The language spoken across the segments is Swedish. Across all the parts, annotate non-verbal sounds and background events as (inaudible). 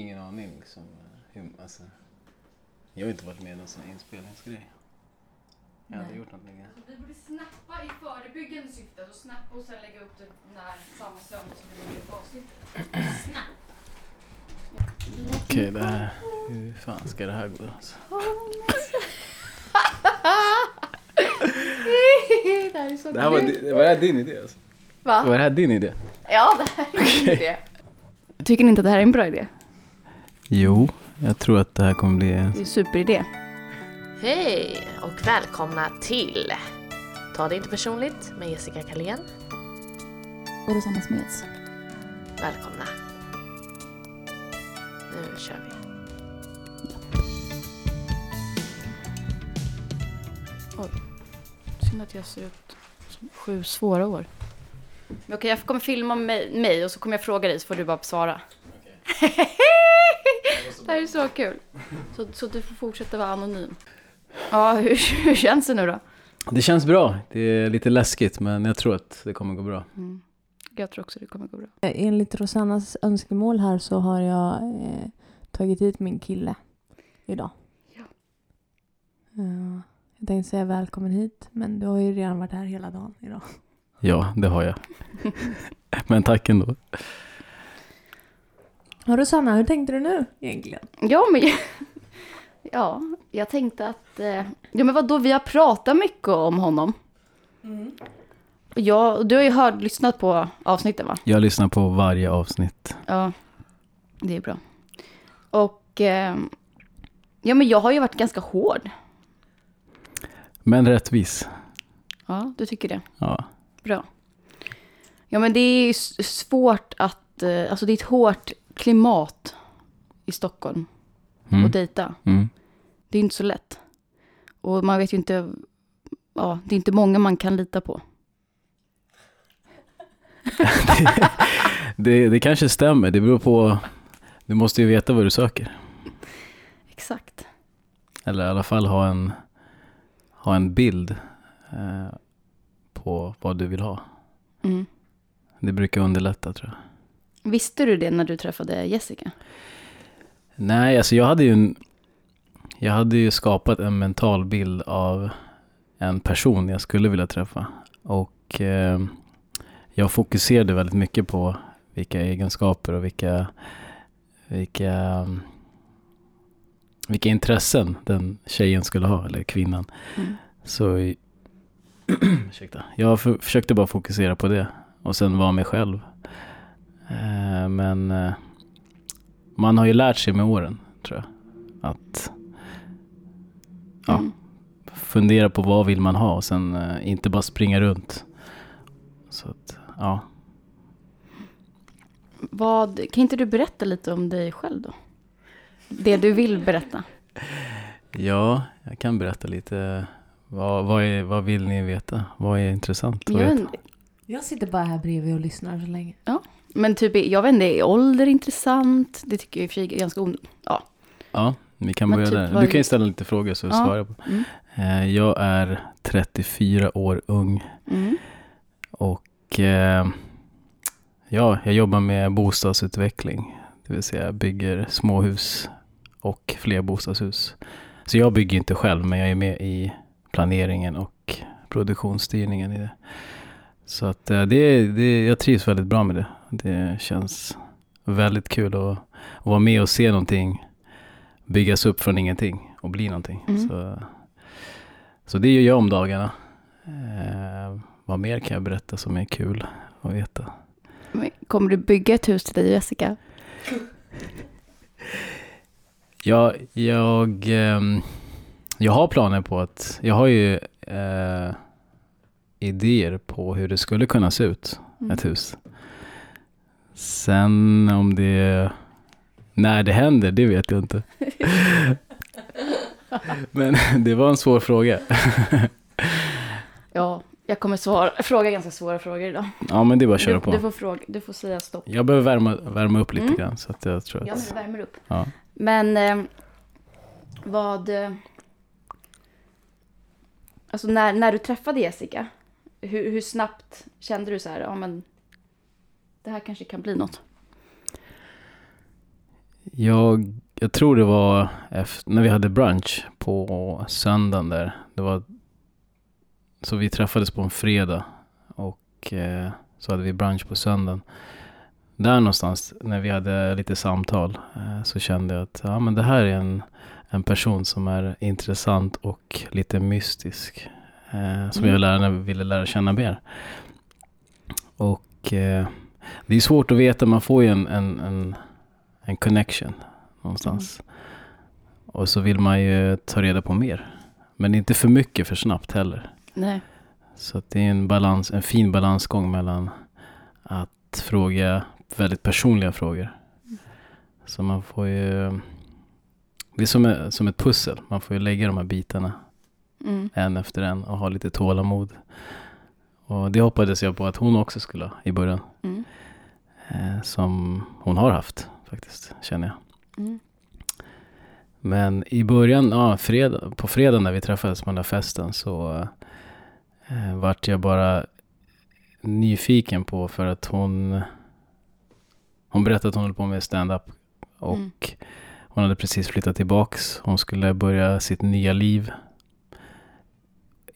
ingen aning liksom. Hur, alltså, jag har inte varit med i någon sån här inspelningsgrej. Jag har aldrig gjort någonting. Vi borde snappa i förebyggande syfte och snappa och sen lägga upp det när samma söndag som vi lägger upp avsnittet. Snap! Okej, det här... Hur fan ska det här gå alltså? (laughs) det här är så Det här var, var det här din idé alltså? Va? Var det här din idé? Ja, det här är min idé. Tycker ni inte att det här är en bra idé? Jo, jag tror att det här kommer bli... Det är en superidé. Hej och välkomna till Ta det inte personligt med Jessica Kalén. Och Rosanna Smeds. Välkomna. Nu kör vi. Synd att jag ser ut som sju svåra år. Okej, jag kommer filma mig, mig och så kommer jag fråga dig så får du bara svara. Det här är så kul. (laughs) Så, så du får fortsätta vara anonym. Ja, (laughs) hur, hur känns det nu då? Det känns bra. Det är lite läskigt men jag tror att det kommer gå bra. Mm. Jag tror också det kommer gå bra. Enligt Rosannas önskemål här så har jag eh, tagit hit min kille idag. Ja. Eh, jag tänkte säga välkommen hit, men du har ju redan varit här hela dagen idag. Ja, det har jag. (laughs) men tack ändå. Och Rosanna, hur tänkte du nu egentligen? Ja, men (laughs) ja, jag tänkte att... Eh, ja, men vadå, vi har pratat mycket om honom. Och Jag, du har ju hört, lyssnat på avsnittet va? Jag lyssnar på varje avsnitt. Ja, det är bra. Och eh, ja, men jag har ju varit ganska hård. Men rättvis. Ja, du tycker det? Ja. Bra. Ja, men det är ju svårt att, eh, alltså det är ett hårt klimat i Stockholm Mm. att dejta. Mm. Det är inte så lätt. Och man vet ju inte, ja, det är inte många man kan lita på. (laughs) Det, det kanske stämmer. Det beror på... Du måste ju veta vad du söker. Exakt. Eller i alla fall ha en, ha en bild eh, på vad du vill ha. Mm. Det brukar underlätta tror jag. Visste du det när du träffade Jessica? Nej, alltså jag hade ju en, Jag hade ju skapat en mental bild av en person jag skulle vilja träffa. Och eh, jag fokuserade väldigt mycket på vilka egenskaper och vilka, vilka, vilka intressen den tjejen skulle ha, eller kvinnan. Mm. Så (clears throat) ursäkta, jag för, försökte bara fokusera på det och sen vara mig själv. Eh, men eh, man har ju lärt sig med åren, tror jag. Att Ja. Mm. fundera på vad vill man ha och sen eh, inte bara springa runt. Så att, ja. Vad, kan inte du berätta lite om dig själv då? Det du vill berätta. Ja, jag kan berätta lite. Vad, vad, är, vad vill ni veta? Vad är intressant att veta? Jag sitter bara här bredvid och lyssnar så länge. men typ, jag vet inte, är ålder intressant? Det tycker jag i och för sig är ganska on... Ja. Ja, vi kan Men börja typ där. Du kan ju ställa lite frågor så Ja. svarar jag på. Mm. Eh, jag är 34 år ung Mm. och eh, ja, jag jobbar med bostadsutveckling. Det vill säga bygger småhus och flerbostadshus. Så jag bygger inte själv men jag är med i planeringen och produktionsstyrningen i det. Så att eh, det, det, jag trivs väldigt bra med det. Det känns väldigt kul att, att vara med och se någonting byggas upp från ingenting och bli någonting. Mm. Så, så det gör jag om dagarna. Eh, vad mer kan jag berätta som är kul att veta? Kommer du bygga ett hus till dig Jessica? (laughs) Jag, jag, ehm, jag har planer på att, jag har ju eh, idéer på hur det skulle kunna se ut, Mm. ett hus. Sen om det, när det händer, det vet jag inte. (laughs) Men det var en svår fråga. Ja, jag kommer svara, fråga ganska svåra frågor idag. Ja men det är bara att köra Du, på. du, får fråga, du får säga stopp. Jag behöver värma, värma upp lite Mm. grann så att jag tror Ja, att... men det värmer upp. Ja. Men eh, vad... Alltså när, när du träffade Jessica, hur, hur snabbt kände du så här, ja men det här kanske kan bli något? Jag, jag tror det var efter, när vi hade brunch på söndagen där. Det var, så vi träffades på en fredag och eh, så hade vi brunch på söndagen. Där någonstans när vi hade lite samtal eh, så kände jag att ja, men det här är en, en person som är intressant och lite mystisk. Eh, som Mm. jag lärde, ville lära känna mer. Och eh, det är svårt att veta, man får ju en, en, en, en connection någonstans. Och så vill man ju ta reda på mer. Men inte för mycket för snabbt heller. Nej. Så det är en, balans, en fin balansgång mellan att fråga väldigt personliga frågor. Så man får ju... Det är som, som ett pussel. Man får ju lägga de här bitarna Mm. en efter en och ha lite tålamod. Och det hoppades jag på att hon också skulle ha i början. Mm. Eh, som hon har haft faktiskt, känner jag. Mm. Men i början, ja, fredag, på fredag när vi träffades på den där festen så eh, vart jag bara nyfiken på för att hon hon berättade att hon höll på med stand-up och Mm. hon hade precis flyttat tillbaks. Hon skulle börja sitt nya liv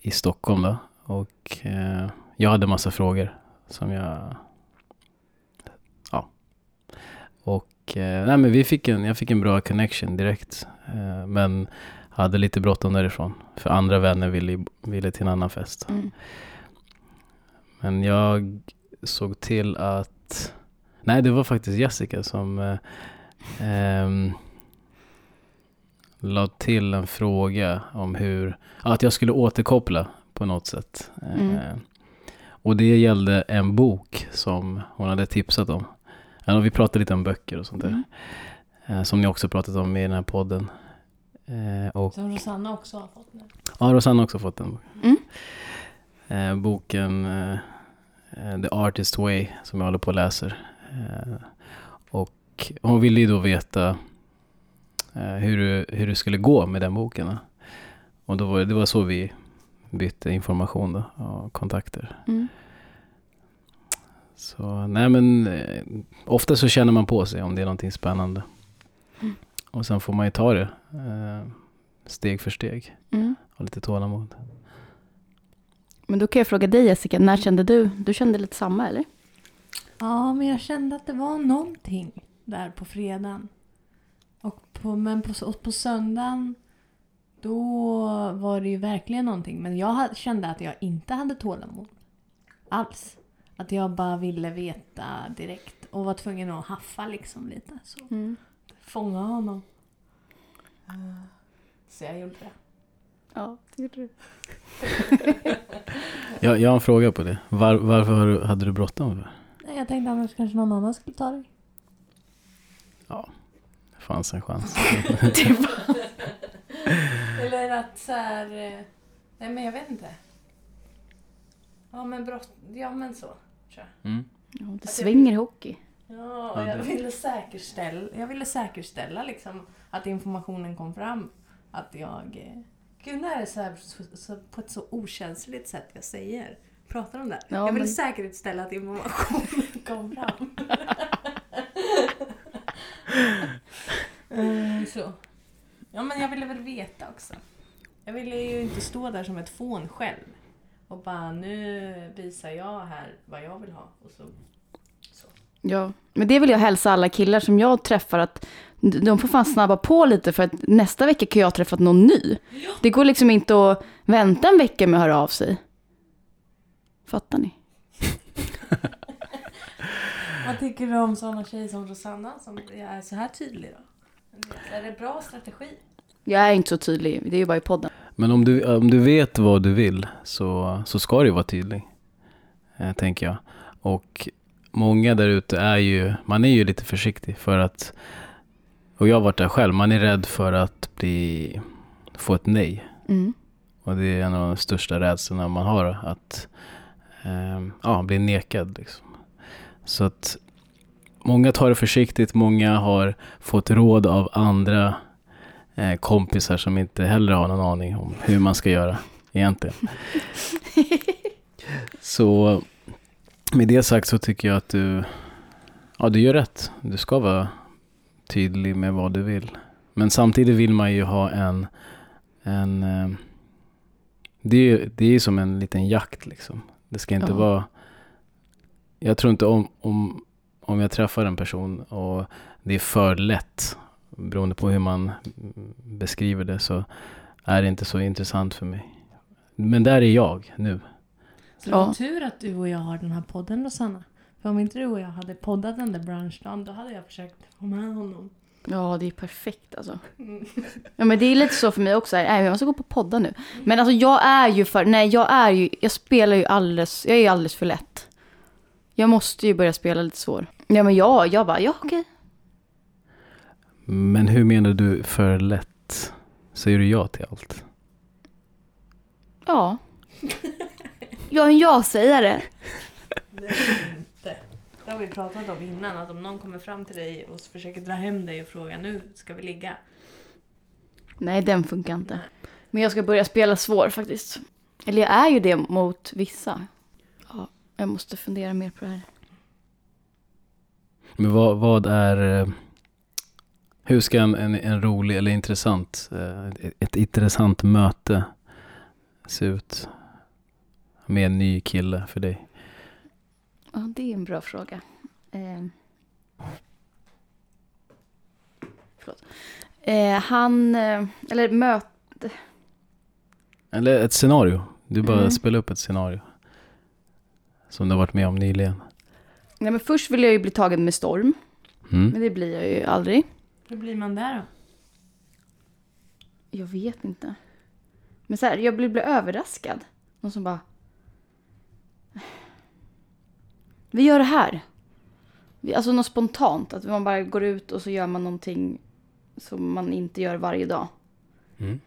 i Stockholm då. Och eh, jag hade massa frågor som jag... Ja. Och eh, nej, men vi fick en, jag fick en bra connection direkt. Eh, men hade lite bråttom därifrån. För andra vänner ville, ville till en annan fest. Mm. Men jag såg till att... Nej, det var faktiskt Jessica som eh, ehm, la till en fråga om hur... Att jag skulle återkoppla på något sätt. Eh, Mm. Och det gällde en bok som hon hade tipsat om. Vi pratade lite om böcker och sånt där. Mm. Eh, som ni också pratat om i den här podden. Eh, och Som Rosanna också har fått nu. Ja, Rosanna har också fått den. Mm. Eh, boken eh, eh, The Artist Way som jag håller på och läser. Eh, och hon ville ju då veta eh, hur, det- hur det skulle gå med den boken. då. Och då var, det det var så vi bytte information då, och kontakter. Mm. Så nej men eh, ofta så känner man på sig om det är någonting spännande. Mm. Och sen får man ju ta det eh, steg för steg. Mm. Ha lite tålamod. Men då kan jag fråga dig Jessica, när kände du? Du kände lite samma eller? Ja, men jag kände att det var någonting där på fredagen. Och på, men på, och på söndagen, då var det ju verkligen någonting. Men jag kände att jag inte hade tålamod. Alls. Att jag bara ville veta direkt. Och var tvungen att haffa liksom lite. Så Mm. fånga honom. Så jag gjorde det. Ja, det gjorde du. (laughs) (laughs) Jag, jag har en fråga på det. Var, varför hade du bråttom? Jag tänkte annars kanske någon annan skulle ta det. Det fanns en chans. (laughs) (laughs) Eller att så här... eh, Nej men jag vet inte. Ja men brott... Ja men så. tror jag. Mm. Ja, det svänger i hockey. Ja, Ja, jag ville säkerställa, jag ville säkerställa liksom att informationen kom fram. Att jag... eh, Gud, när är det så här, så, så, på ett så okänsligt sätt jag säger? Pratar om det? Ja, jag ville men- säkerställa att informationen kom fram. (laughs) Eh, så. Ja, men jag ville väl veta också. Jag ville ju inte stå där som ett fån själv. Och bara, nu visar jag här vad jag vill ha. Och så, så. Ja, men det vill jag hälsa alla killar som jag träffar att de får fan snabba på lite för att nästa vecka kan jag ha träffat någon ny. Det går liksom inte att vänta en vecka med att höra av sig. Fattar ni? (laughs) Vad tycker du om sådana tjejer som Rosanna som är så här tydlig då? Är det bra strategi? Jag är inte så tydlig, det är ju bara i podden. Men om du, om du vet vad du vill så, så ska du vara tydlig. Eh, tänker jag. Och många där ute är ju, man är ju lite försiktig för att, och jag har varit där själv, man är rädd för att bli, få ett nej. Mm. Och det är en av de största rädslorna man har, att eh, ja, bli nekad. Liksom. Så att många tar det försiktigt, många har fått råd av andra eh, kompisar som inte heller har någon aning om hur man ska göra egentligen. (laughs) så med det sagt så tycker jag att du, ja, du gör rätt. Du ska vara tydlig med vad du vill. Men samtidigt vill man ju ha en, en eh, det, är, det är som en liten jakt liksom. Det ska inte Ja. vara, jag tror inte om, om, om jag träffar en person och det är för lätt, beroende på hur man beskriver det, så är det inte så intressant för mig. Men där är jag nu. Så det var Ja. tur att du och jag har den här podden Rosanna. För om inte du och jag hade poddat den där brunchdagen då hade jag försökt få med honom. Ja, det är perfekt alltså. (laughs) Ja, men det är lite så för mig också. Nej, jag måste gå på podda nu. Men alltså jag är ju för, nej jag är ju, jag spelar ju alldeles, jag är ju alldeles för lätt. Jag måste ju börja spela lite svår. Ja men ja, jag bara, ja okej. Men hur menar du för lätt? Säger du ja till allt? Ja. Jag är en ja-sägare. Det är inte. Det har vi pratat om innan, att om någon kommer fram till dig och försöker dra hem dig och frågar nu ska vi ligga. Nej, den funkar inte. Men jag ska börja spela svår faktiskt. Eller jag är ju det mot vissa. Ja, jag måste fundera mer på det här. Men vad, vad är... eh, Hur ska en, en, en rolig eller intressant, eh, ett, ett intressant möte se ut? Med en ny kille för dig? Ja, det är en bra fråga. Eh. Förlåt. Eh, han, eh, eller möt... Eller ett scenario. Du bara Mm. spelar upp ett scenario. Som du har varit med om nyligen. Nej, men först vill jag ju bli tagen med storm. Mm. Men det blir jag ju aldrig. Hur blir man där då? Jag vet inte. Men så här, jag blir, blir överraskad. Någon som bara... Vi gör det här. Alltså något spontant. Att man bara går ut och så gör man någonting som man inte gör varje dag. Mm.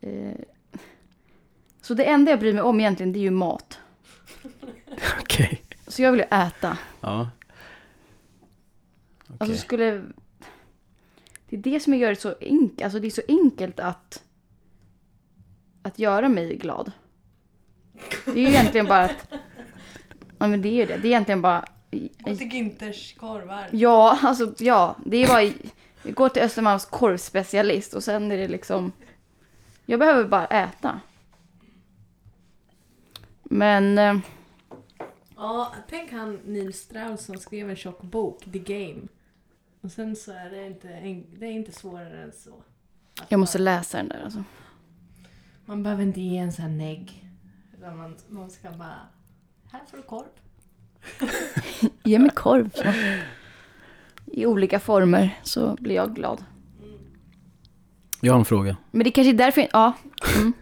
Eh, Så det enda jag bryr mig om egentligen det är ju mat. Okej. Så jag vill ju äta. Ja. Okej. Alltså skulle... Det är det som gör det så enkelt. Alltså det är så enkelt att... Att göra mig glad. Det är ju egentligen bara att... Ja men det är ju det. Det är egentligen bara... Jag tycker inte korvar. Ja, alltså ja. Det är bara... Går till Östermalms korvspecialist och sen är det liksom... Jag behöver bara äta. Men... eh, Ja, tänk han Neil Strauss som skrev en tjock bok, The Game. Och sen så är det inte, en- det är inte svårare än så. Jag måste bara- läsa den där alltså. Man behöver inte ge en sån här negg. Utan man, man ska bara... Här får du korv. (laughs) Ge mig korv. Så. I olika former så blir jag glad. Jag har en fråga. Men det kanske är därför... Ja. Mm.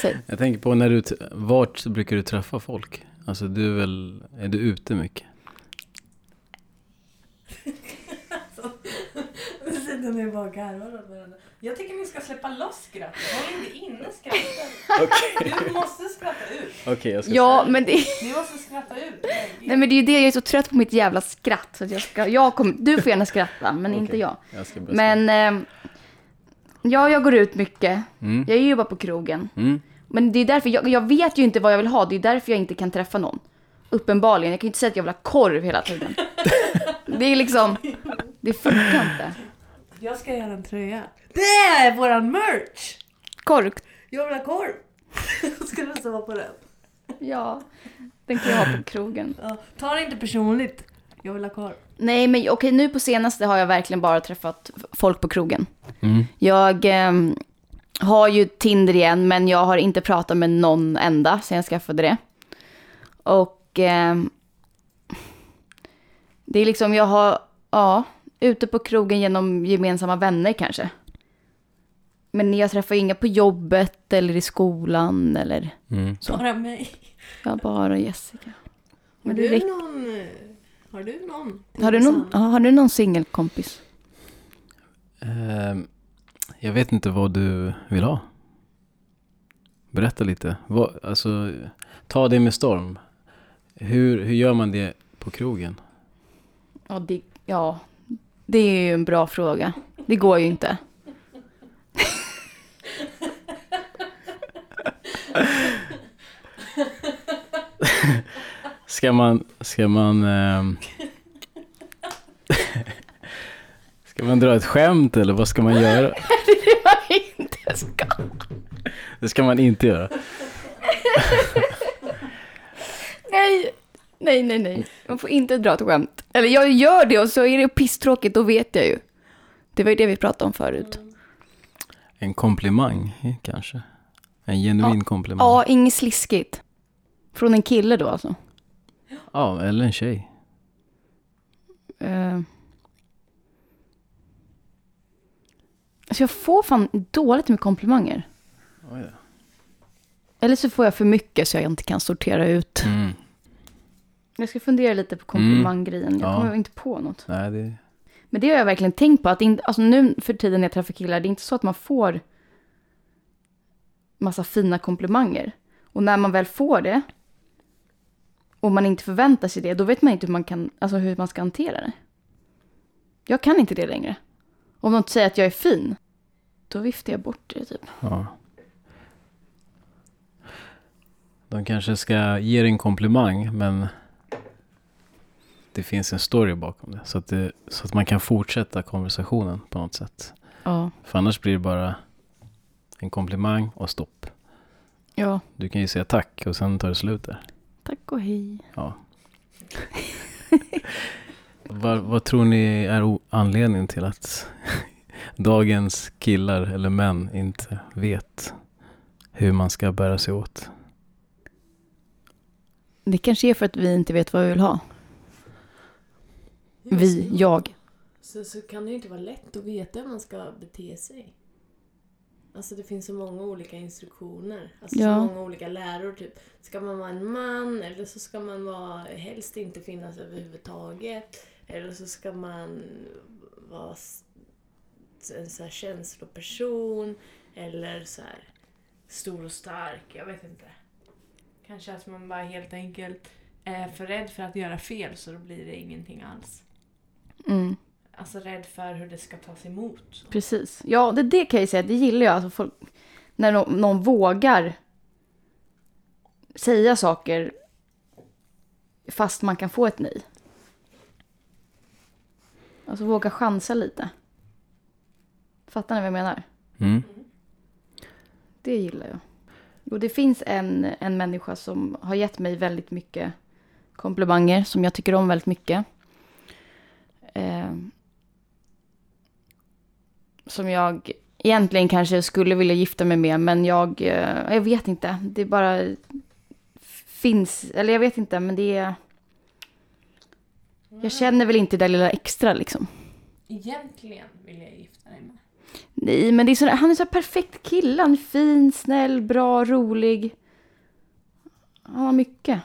Säg. Jag tänker på när du, vart brukar du träffa folk? Alltså du är väl, är du ute mycket? (laughs) Nu sitter ni bara och garvar åt varandra. Jag tycker ni ska släppa loss skrattet. Håll inte inne skrattet. Du måste skratta ut. Okej, jag ska Ja, men det... Ni måste skratta ut. Nej, men det är ju det. Jag är så trött på mitt jävla skratt. Så att jag ska... Jag kommer... Du får gärna skratta, men inte Okej. jag. Jag Men... ehm, ja, jag går ut mycket. Mm. Jag jobbar på krogen. Mm. Men det är därför... Jag, jag vet ju inte vad jag vill ha. Det är därför jag inte kan träffa någon. Uppenbarligen. Jag kan ju inte säga att jag vill ha korv hela tiden. (laughs) Det är liksom... Det funkar inte. Jag ska göra en tröja. Det är våran merch! Korv. Jag vill ha korv. ska det stå på den? Ja. Den kan jag ha på krogen. Ja. Ta det inte personligt. Jag vill ha korv. Nej, men okej, nu på senaste har jag verkligen bara träffat folk på krogen. Mm. Jag ehm, har ju Tinder igen, men jag har inte pratat med någon enda sen jag skaffade det. Och ehm, det är liksom, jag har, ja, ute på krogen genom gemensamma vänner kanske. Men jag träffar inga på jobbet eller i skolan eller Mm. Så. Bara mig. jag bara Jessica. Har du räcker. någon... Har du någon? Har du någon, ja, har du någon singelkompis? Ehm, jag vet inte vad du vill ha. Berätta lite. Vad, alltså, ta det med storm. Hur, hur gör man det på krogen? Ja det, ja, det är ju en bra fråga. Det går ju inte. Ska man, ska man, ehm, (laughs) ska man dra ett skämt eller vad ska man göra? (laughs) det var inte ska. Det ska man inte göra. (laughs) Nej, nej, nej, nej. Man får inte dra ett skämt. Eller jag gör det och så är det pisstråkigt, då vet jag ju. Det var ju det vi pratade om förut. En komplimang eh, kanske. En genuin komplimang. Ja, inget sliskigt. Från en kille då alltså. Ja, eller en tjej. Uh. Alltså jag får fan dåligt med komplimanger. Oj då. Eller så får jag för mycket så jag inte kan sortera ut. Mm. Jag ska fundera lite på komplimanggrejen. Jag Ja. kommer inte på något. Nej, det... Men det har jag verkligen tänkt på. Att in, alltså nu för tiden när jag träffar killar, det är inte så att man får massa fina komplimanger. Och när man väl får det och man inte förväntar sig det, då vet man inte hur man, kan, alltså hur man ska hantera det. Jag kan inte det längre. Om någon säger att jag är fin, då viftar jag bort det typ. Ja. De kanske ska ge dig en komplimang, men det finns en story bakom det. Så att, det, så att man kan fortsätta konversationen på något sätt. Ja. För annars blir det bara en komplimang och stopp. Ja, Du kan ju säga tack och sen tar det slut där. Tack och hej. Ja. vad, vad tror ni är anledningen till att (laughs) dagens killar eller män inte vet hur man ska bära sig åt? Det kanske är för att vi inte vet vad vi vill ha. Vi, jag. Så, så kan det ju inte vara lätt att veta hur man ska bete sig. Alltså det finns så många olika instruktioner. Alltså Ja. så många olika läror. Typ. Ska man vara en man eller så ska man vara, helst inte finnas överhuvudtaget. Eller så ska man vara en så här känsloperson. Eller så här stor och stark. Jag vet inte. Kanske att man bara helt enkelt är för rädd för att göra fel så då blir det ingenting alls. Mm. Alltså rädd för hur det ska tas emot. Precis. Ja, det, det kan jag säga, det gillar jag. Alltså folk, när någon, någon vågar säga saker fast man kan få ett nej. Alltså våga chansa lite. Fattar ni vad jag menar? Mm. Det gillar jag. Och det finns en, en människa som har gett mig väldigt mycket komplimanger som jag tycker om väldigt mycket. Eh, som jag egentligen kanske skulle vilja gifta mig med, men jag, eh, jag vet inte. Det bara finns, eller jag vet inte, men det är... Jag känner väl inte det där lilla extra liksom. Egentligen vill jag gifta dig med. Nej, men det är så, han är så perfekt kille. Han är fin, snäll, bra, rolig. Han har mycket.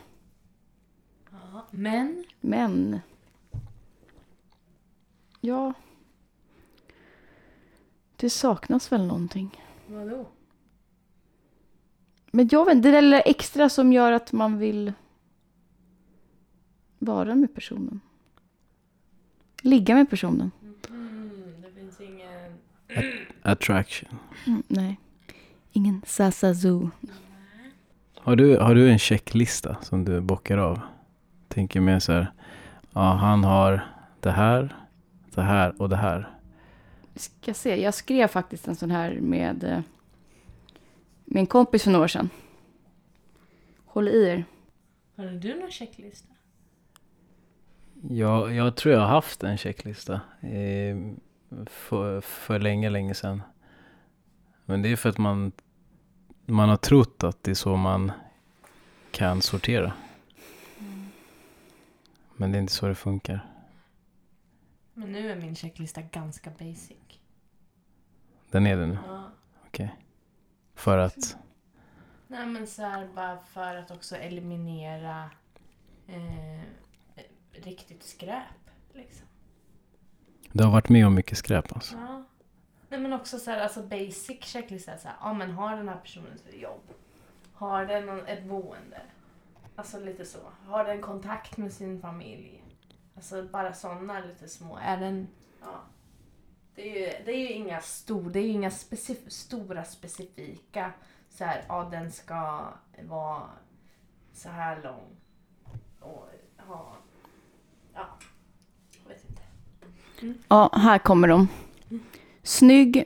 Ja, men Men... Ja. Det saknas väl någonting. Vadå? Men jag vet inte, det där extra som gör att man vill vara med personen. Ligga med personen. Mm, det finns ingen... Attraction. Mm, nej. Ingen sasazu. Har du, har du en checklista som du bockar av? Tänker mer så här. Ja, han har det här, det här och det här. Ska se, jag skrev faktiskt en sån här med, eh, en kompis för några år sedan. Håll i er. har du någon checklista? Jag, jag tror jag har haft en checklista eh, för, för länge, länge sedan. Men det är för att man, man har trott att det är så man kan sortera. Men det är inte så det funkar. Men nu är min checklista ganska basic. Den är det nu. Ja. För att, Nej men så här bara för att också eliminera eh, riktigt skräp. Liksom. du har varit med om mycket skräp alltså. Ja. Nej men också så här, alltså basic checklista. Så här, ja men har den här personen ett jobb? Har den ett boende? Alltså lite så. Har den kontakt med sin familj? Alltså bara sådana lite små. Är den... Ja. Det är ju, det är ju inga, stor, det är ju inga specif- stora specifika så här, ja den ska vara så här lång och ha, ja, jag vet inte. Ja, här kommer de. Snygg,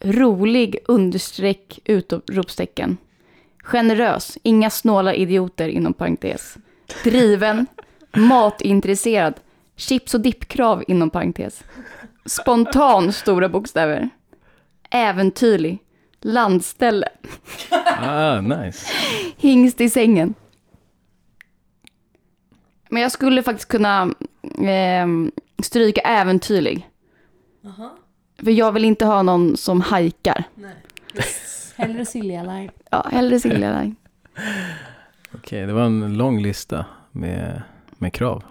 rolig, understreck, utropstecken. Generös, inga snåla idioter inom parentes. Driven, matintresserad, chips och dippkrav inom parentes. Spontan, stora bokstäver. Äventyrlig, landställe, Ah, nice. hingst i sängen. Men jag skulle faktiskt kunna ehm, stryka äventyrlig. Jaha. För jag vill inte ha någon som hajkar. Nej. Hellre Silja Line. Ja, hellre Silja Line. Okej, det var en lång lista med, med krav.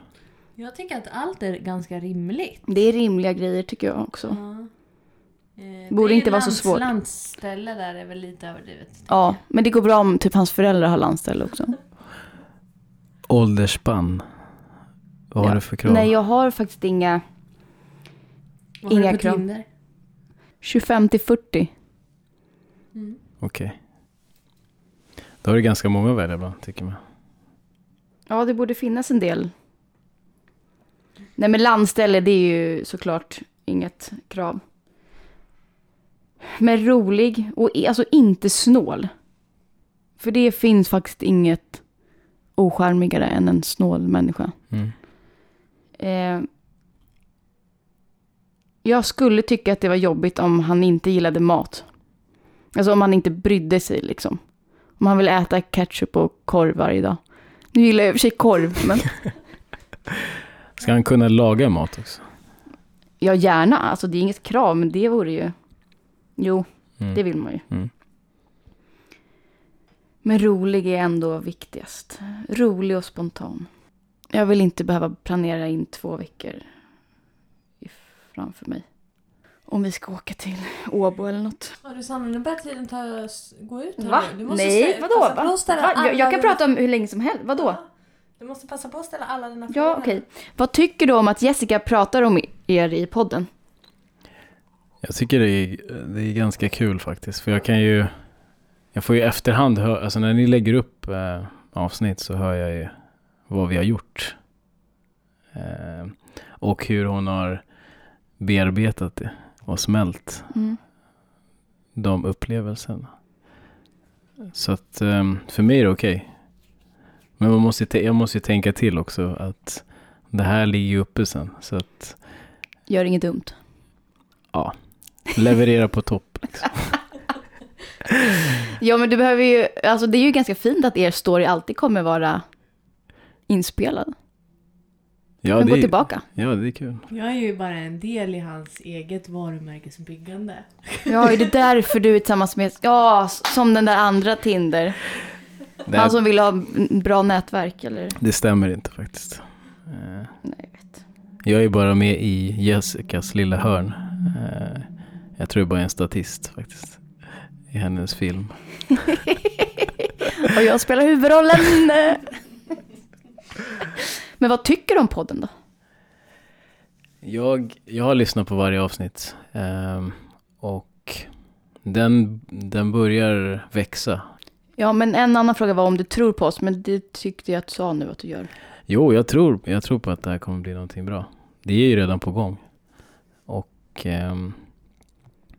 Jag tycker att allt är ganska rimligt. Det är rimliga grejer tycker jag också. Ja. Eh, Borde inte vara så svårt. Landställe där är väl lite överdrivet. Ja, men det går bra om typ hans föräldrar har landställe också. (laughs) Åldersspann. Vad har Ja. du för krav? Nej, jag har faktiskt inga Vad har Inga du på krav. Tinder? 25 till 40. Mm. Okej. Då har du ganska många att välja bland, tycker man. Ja, det borde finnas en del. Nej, men landställe det är ju såklart inget krav. Men rolig och alltså inte snål. För det finns faktiskt inget ocharmigare än en snål människa. Mm. Eh, jag skulle tycka att det var jobbigt om han inte gillade mat. Alltså om han inte brydde sig liksom. Om han vill äta ketchup och korv varje dag. Nu gillar jag i och för sig korv, men (laughs) Ska han kunna laga mat också? ja gärna. Alltså det är inget krav, men det vore ju... Jo, Mm. det vill man ju. Mm. Men rolig är ändå viktigast. Rolig och spontan. Jag vill inte behöva planera in två veckor i- framför mig. Om vi ska åka till Åbo eller något. Ja du Sanna, nu börjar tiden ta, gå ut här Va? Du måste Nej, vadå? Va? Va? Jag, jag kan prata om hur länge som helst. Vadå? Ja. Du måste passa på att ställa alla dina frågor. Ja, okej. Vad tycker du om att Jessica pratar om er i podden? Jag tycker det är, det är ganska kul faktiskt. För jag kan ju... Jag får ju efterhand höra... Alltså när ni lägger upp eh, avsnitt så hör jag ju vad vi har gjort. Eh, och hur hon har bearbetat det och smält Mm. de upplevelserna. Så att eh, för mig är det okej. Men man måste, jag måste ju tänka till också att det här ligger ju uppe sen. Så att Gör inget dumt. leverera på topp. Liksom. (laughs) Ja, men du behöver ju... Alltså det är ju ganska fint att er story alltid kommer vara inspelad. Ja, men det gå är- tillbaka. Ja, det är kul. Jag är ju bara en del i hans eget varumärkesbyggande. Ja, är det därför du är tillsammans med... Ja, som den där andra Tinder. Det, Han som vill ha en bra nätverk, eller? det stämmer inte faktiskt. Eh, Nej, jag vet. Jag är bara med i Jessicas lilla hörn. Eh, Jag tror jag bara är en statist faktiskt. I hennes film. (laughs) Och jag spelar huvudrollen. (laughs) Men vad tycker du om podden då? Jag, jag har lyssnat på varje avsnitt. ehm, och den, den börjar växa. Ja, men en annan fråga var om du tror på oss, men det tyckte jag att du sa nu att du gör. Jo, jag tror, jag tror på att det här kommer bli någonting bra. Det är ju redan på gång. Och ehm,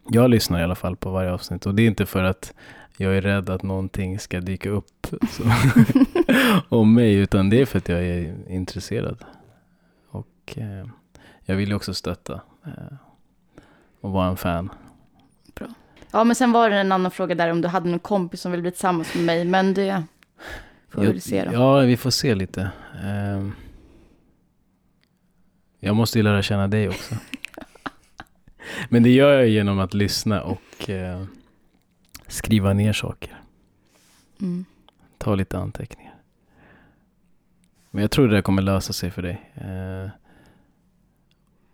jag lyssnar i alla fall på varje avsnitt. Och det är inte för att jag är rädd att någonting ska dyka upp (laughs) om mig. Utan det är för att jag är intresserad. Och eh, jag vill ju också stötta. Eh, och vara en fan. Ja, men sen var det en annan fråga där om du hade någon kompis som ville bli tillsammans med mig, men det får vi se då. Ja, vi får se lite. Ehm, jag måste ju lära känna dig också. (laughs) Men det gör jag genom att lyssna och eh, skriva ner saker. Mm. Ta lite anteckningar. Men jag tror det kommer lösa sig för dig. Eh,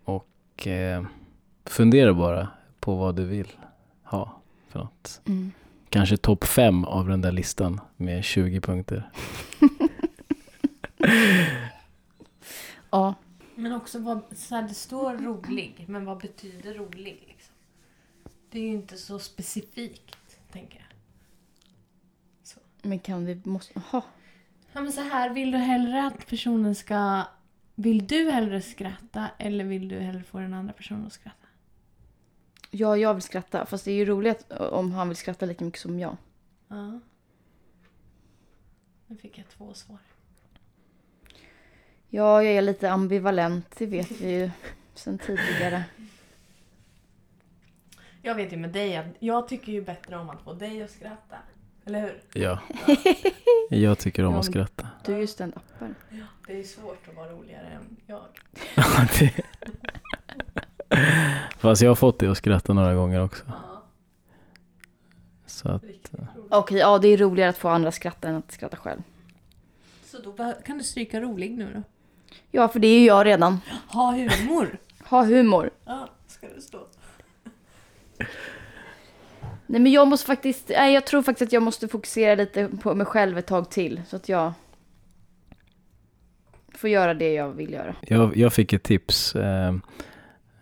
och eh, fundera bara på vad du vill ha för något. Mm. Kanske topp fem av den där listan med 20 punkter. (laughs) Ja, Men också vad, så här, det står rolig, men vad betyder rolig? Liksom? Det är ju inte så specifikt, tänker jag. men kan vi, måste, aha. Ja, men så här, vill du hellre att personen ska Vill du hellre skratta eller vill du hellre få den andra personen att skratta? Ja, jag vill skratta. Fast det är ju roligt om han vill skratta lika mycket som jag. Ja. Nu fick jag två svar. Ja, jag är lite ambivalent. Det vet vi ju sen tidigare. Jag vet ju med dig att jag tycker ju bättre om att få dig att skratta. Eller hur? Ja. (laughs) Jag tycker om Ja, att skratta. Du är ju stand-upare. Det är svårt att vara roligare än jag. (laughs) Det- Fast jag har fått dig att skratta några gånger också. Ja, Så att, roligt. Okej, ja det är roligare att få andra att skratta än att skratta själv. Så då kan du stryka rolig nu då? Ja, för det är ju jag redan. (gasps) Ha humor. Ha humor. Ja, ska det stå. Nej men jag måste faktiskt, nej jag tror faktiskt att jag måste fokusera lite på mig själv ett tag till. Så att jag får göra det jag vill göra. jag, jag fick ett tips eh,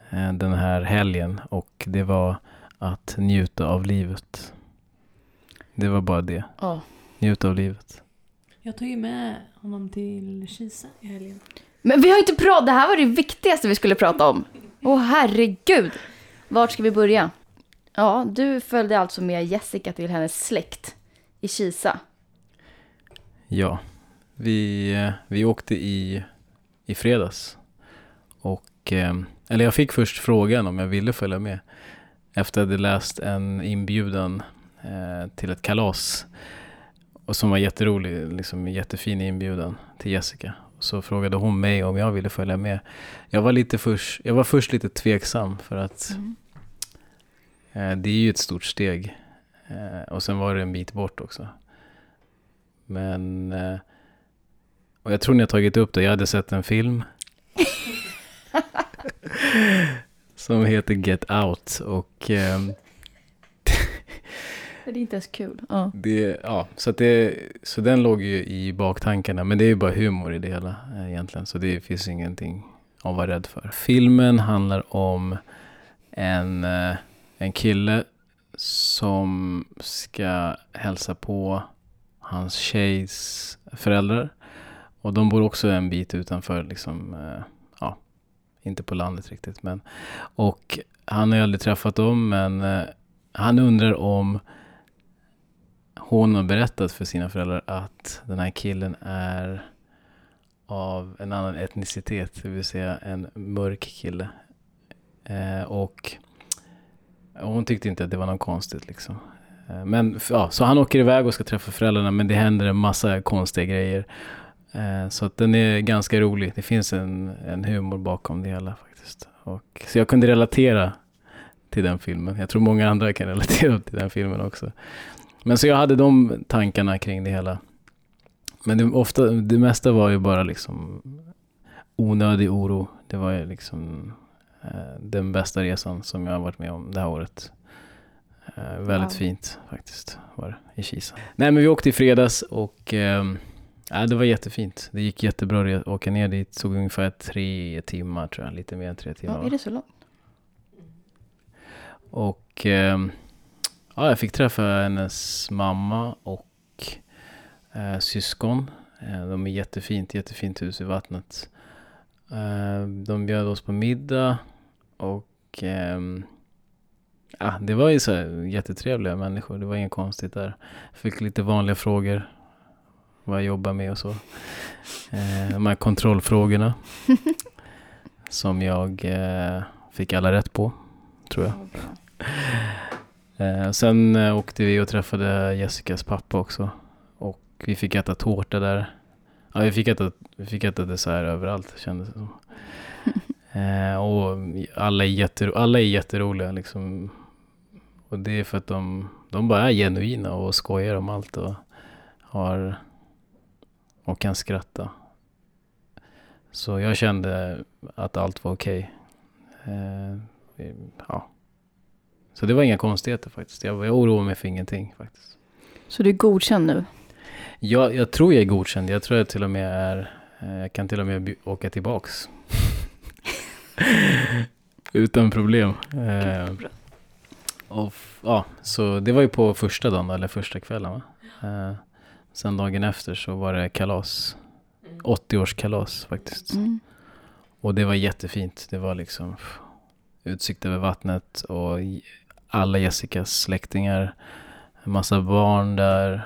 eh, den här helgen och det var att njuta av livet. Det var bara det. Ja. Njuta av livet. Jag tog ju med honom till Kisa i helgen. Men vi har inte pratat, det här var det viktigaste vi skulle prata om. Åh herregud. Vart ska vi börja? Ja, du följde alltså med Jessica till hennes släkt i Kisa. Ja, vi, eh, vi åkte i, i fredags. Och, eh, eller jag fick först frågan om jag ville följa med. Efter att jag hade läst en inbjudan eh, till ett kalas. Och som var jätterolig, liksom jättefin inbjudan till Jessica. Så frågade hon mig om jag ville följa med. Jag var, lite först, jag var först lite tveksam för att eh, det är ju ett stort steg. Eh, och sen var det en bit bort också. Men... eh, Och jag tror ni har tagit upp det. Jag hade sett en film. (laughs) som heter Get Out. Och ehm, (laughs) Det är inte ens kul. Ja. det, ja, så, det, så den låg ju i baktankarna. Men det är ju bara humor i det hela eh, egentligen. Så det finns ingenting att vara rädd för. Filmen handlar om en, eh, en kille som ska hälsa på hans tjejs föräldrar. Och de bor också en bit utanför, liksom, eh, ja, inte på landet riktigt. Men, och han har ju aldrig träffat dem, men eh, han undrar om hon har berättat för sina föräldrar att den här killen är av en annan etnicitet, det vill säga en mörk kille. Eh, och hon tyckte inte att det var något konstigt liksom. Eh, men ja, så han åker iväg och ska träffa föräldrarna men det händer en massa konstiga grejer. Eh, så att den är ganska rolig. Det finns en, en humor bakom det hela faktiskt. Och, så jag kunde relatera till den filmen. Jag tror många andra kan (laughs) relatera till den filmen också. Men så jag hade de tankarna kring det hela. Men det, ofta, det mesta var ju bara liksom onödig oro. Det var ju liksom den bästa resan som jag har varit med om det här året. Eh, väldigt Wow. fint faktiskt var det i Kisa. Nej men vi åkte i fredags och eh, ja, det var jättefint. Det gick jättebra att åka ner dit. Tog ungefär tre timmar tror jag. Lite mer än tre timmar. Ja, är det så långt? Och eh, ja, jag fick träffa hennes mamma och eh, syskon. Eh, de är jättefint, jättefint hus i vattnet. Eh, de bjöd oss på middag och ehm, ja, det var ju så här jättetrevliga människor. Det var inget konstigt där. Fick lite vanliga frågor. Vad jag jobbar med och så. Eh, de här kontrollfrågorna. (laughs) som jag eh, fick alla rätt på, tror jag. (laughs) Eh, sen åkte vi och träffade Jessicas pappa också. Och vi fick äta tårta där. Ja, vi fick äta, vi fick äta dessert överallt kändes det som. (laughs) Eh, och alla är, jättero, alla är jätteroliga liksom. Och det är för att de, de bara är genuina och skojar om allt och har och kan skratta. Så jag kände att allt var okej. Eh, ja. Så det var inga konstigheter faktiskt. Jag, jag oroar mig för ingenting faktiskt. Så du är godkänd nu? Jag, jag tror jag är godkänd. Jag tror jag till och med är... eh, Jag kan till och med åka tillbaks. (laughs) Utan problem. Eh, och, ja, så det var ju på första dagen, eller första kvällen va? Eh, sen dagen efter så var det kalas. 80-årskalas faktiskt. Mm. Och det var jättefint. Det var liksom pff, utsikt över vattnet och alla Jessicas släktingar. En massa barn där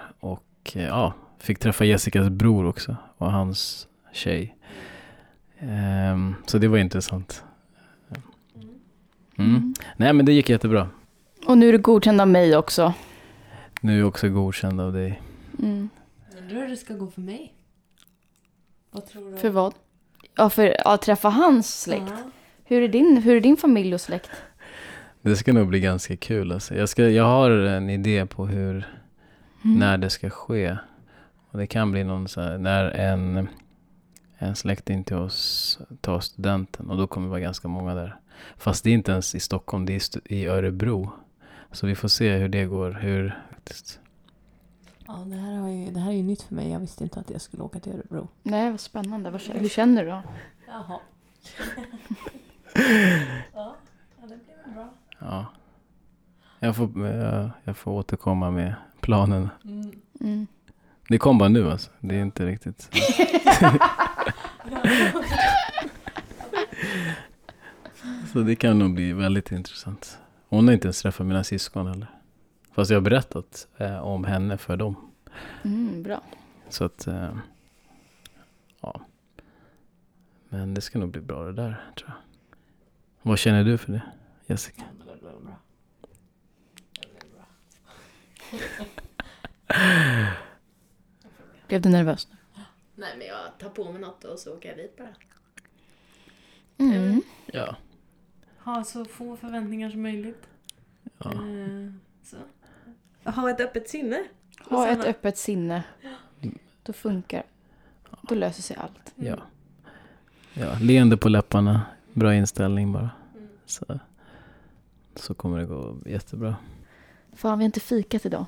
och eh, ja, fick träffa Jessicas bror också och hans tjej. Ehm, så det var intressant. Mm. Nej men det gick jättebra. Och nu är du godkänd av mig också. Nu är jag också godkänd av dig. Mm. Undrar hur det ska gå för mig? Vad tror du? För vad? Ja, för att träffa hans släkt. Ja. Hur, är din, hur är din familj och släkt? Det ska nog bli ganska kul alltså. jag, ska, jag har en idé på hur, Mm. när det ska ske. Och det kan bli någon så här, när en, en släkting till oss tar studenten och då kommer det vara ganska många där. Fast det är inte ens i Stockholm, det är i Örebro. Så vi får se hur det går. Hur, faktiskt. Ja, det här, har ju, det här är ju nytt för mig. Jag visste inte att jag skulle åka till Örebro. Nej, vad spännande. Vad, känner- hur känner du då? Jaha. (laughs) ja, ja, det blir väl bra. Ja. Jag får, jag, jag får återkomma med planen. Mm. Mm. Det kom bara nu alltså. Det är inte riktigt. (laughs) Så det kan nog bli väldigt intressant. Hon har inte ens träffat mina syskon heller. Fast jag har berättat eh, om henne för dem. Mm, bra. Så att, eh, ja. Men det ska nog bli bra det där, tror jag. Vad känner du för det, Jessica? Ja, det blir bra. (laughs) Blev du nervös nu? Nej men jag tar på mig något och så åker jag dit bara. Mm. Ja. Ha så få förväntningar som möjligt. ja. Eh, så. Ha ett öppet sinne. Ha ett öppet sinne. Då funkar Då löser sig allt. Ja. ja. Leende på läpparna, bra inställning bara. Så, så kommer det gå jättebra. Fan, vi har inte fikat idag.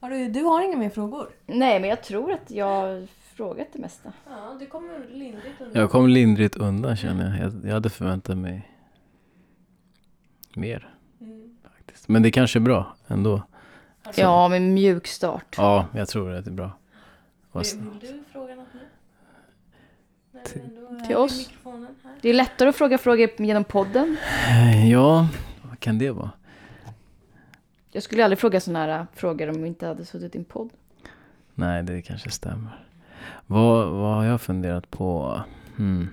Har du, du har inga mer frågor? Nej, men jag tror att jag har frågat det mesta. Ja, du kommer lindrigt undan. Jag kom lindrigt undan känner jag. jag. Jag hade förväntat mig mer Mm. faktiskt. Men det kanske är bra ändå. Ja, med mjuk start. Ja, jag tror att det är bra. Vill, vill du fråga något nu? Till- är till oss? Det är lättare att fråga frågor genom podden. Ja, vad kan det vara? Jag skulle aldrig fråga sådana här frågor om vi inte hade suttit i en podd. Nej, det kanske stämmer. Vad, vad har jag funderat på? Hmm.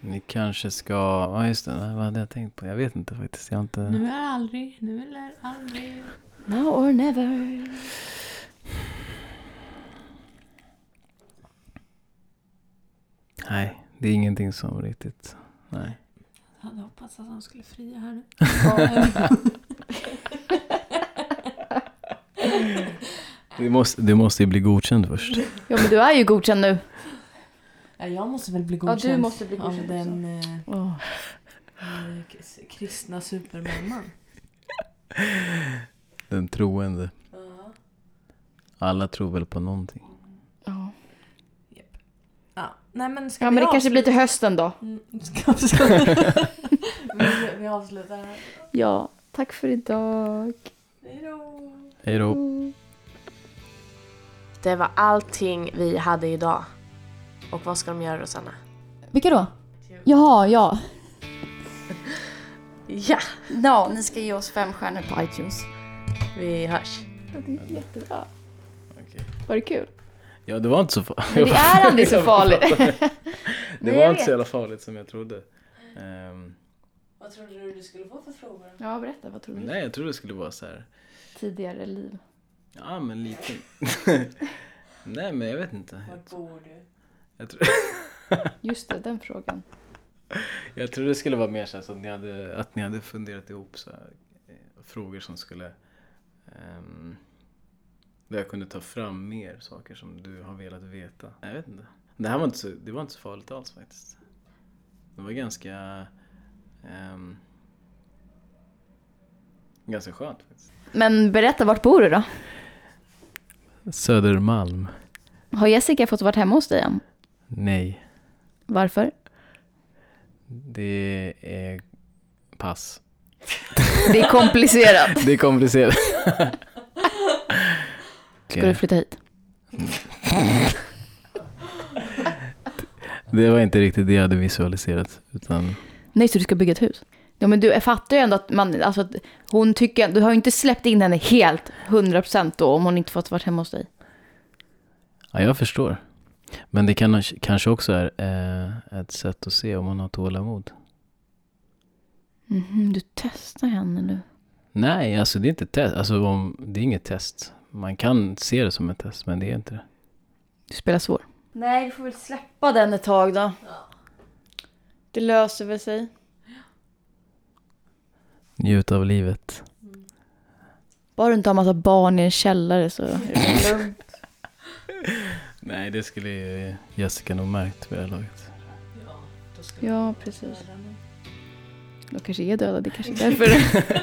Ni kanske ska... Ja, just det. Vad hade jag tänkt på? Jag vet inte faktiskt. Jag inte... Nu är aldrig, nu eller aldrig. Now or never. Nej, det är ingenting som riktigt... Nej. Jag hade hoppats att han skulle fria här nu. (laughs) Det måste, det måste ju bli godkänt först. Ja, men du är ju godkänd nu. Ja, jag måste väl bli Ja, godkänd. du måste bli godkänd Av den eh, k- kristna supermamman. Den troende. Ja. Alla tror väl på någonting. Nej men ska ja, vi men det kanske blir till hösten då. Mm, (laughs) ska, ska. vi, vi avslutar här. Ja, tack för idag. Hej då. Hej då. Det var allting vi hade idag. Och vad ska de göra Rosanna? Vilka då? Jaha, ja. Ja, Ja, ni ska ge oss fem stjärnor på iTunes. vi hörs. Det är jättebra. Okej. Var det kul? Ja, det var inte så farligt. Men det är (laughs) aldrig så farligt. (laughs) Det var inte så jävla farligt som jag trodde. Ehm, Vad trodde du du skulle få för frågor? Ja, berätta. Vad tror du? nej, jag trodde det skulle vara så här. Tidigare liv. Ja, men lite. (laughs) nej, men jag vet inte. Vart bor du? Jag, tro, Just det, den frågan. jag trodde det skulle vara mer så, här, så att, ni hade, att ni hade funderat ihop så här, eh, frågor som skulle... Um, där jag kunde ta fram mer saker som du har velat veta. Jag vet inte. Det här var inte så, det var inte så farligt alls faktiskt. Det var ganska... ehm, ganska skönt faktiskt. Men berätta, vart bor du då? Södermalm. Har Jessica fått vara hemma hos dig än? Nej. Varför? Det är pass. Det är komplicerat. (laughs) Det är komplicerat. (laughs) Ska du flytta hit? Det var inte riktigt det jag hade visualiserat. Utan, Nej, så du ska bygga ett hus? Ja, men du jag fattar ju ändå att man, alltså att hon tycker, du har ju inte släppt in henne helt, 100% då, om hon inte fått vara hemma hos dig. ja, jag förstår. Men det kan, kanske också är eh, ett sätt att se om man har tålamod. Mhm, du testar henne nu. Nej, alltså det är inte test. Alltså, om, det är inget test. Man kan se det som ett test, men det är inte det. Du spelar svår. Nej, vi får väl släppa den ett tag då. Det löser väl sig. Njut av livet. Bara du inte har massa barn i en källare så är det lugnt. (laughs) Nej, det skulle ju Jessica nog märkt vid det här laget. Ja, precis. De kanske är döda, det kanske är (laughs) därför.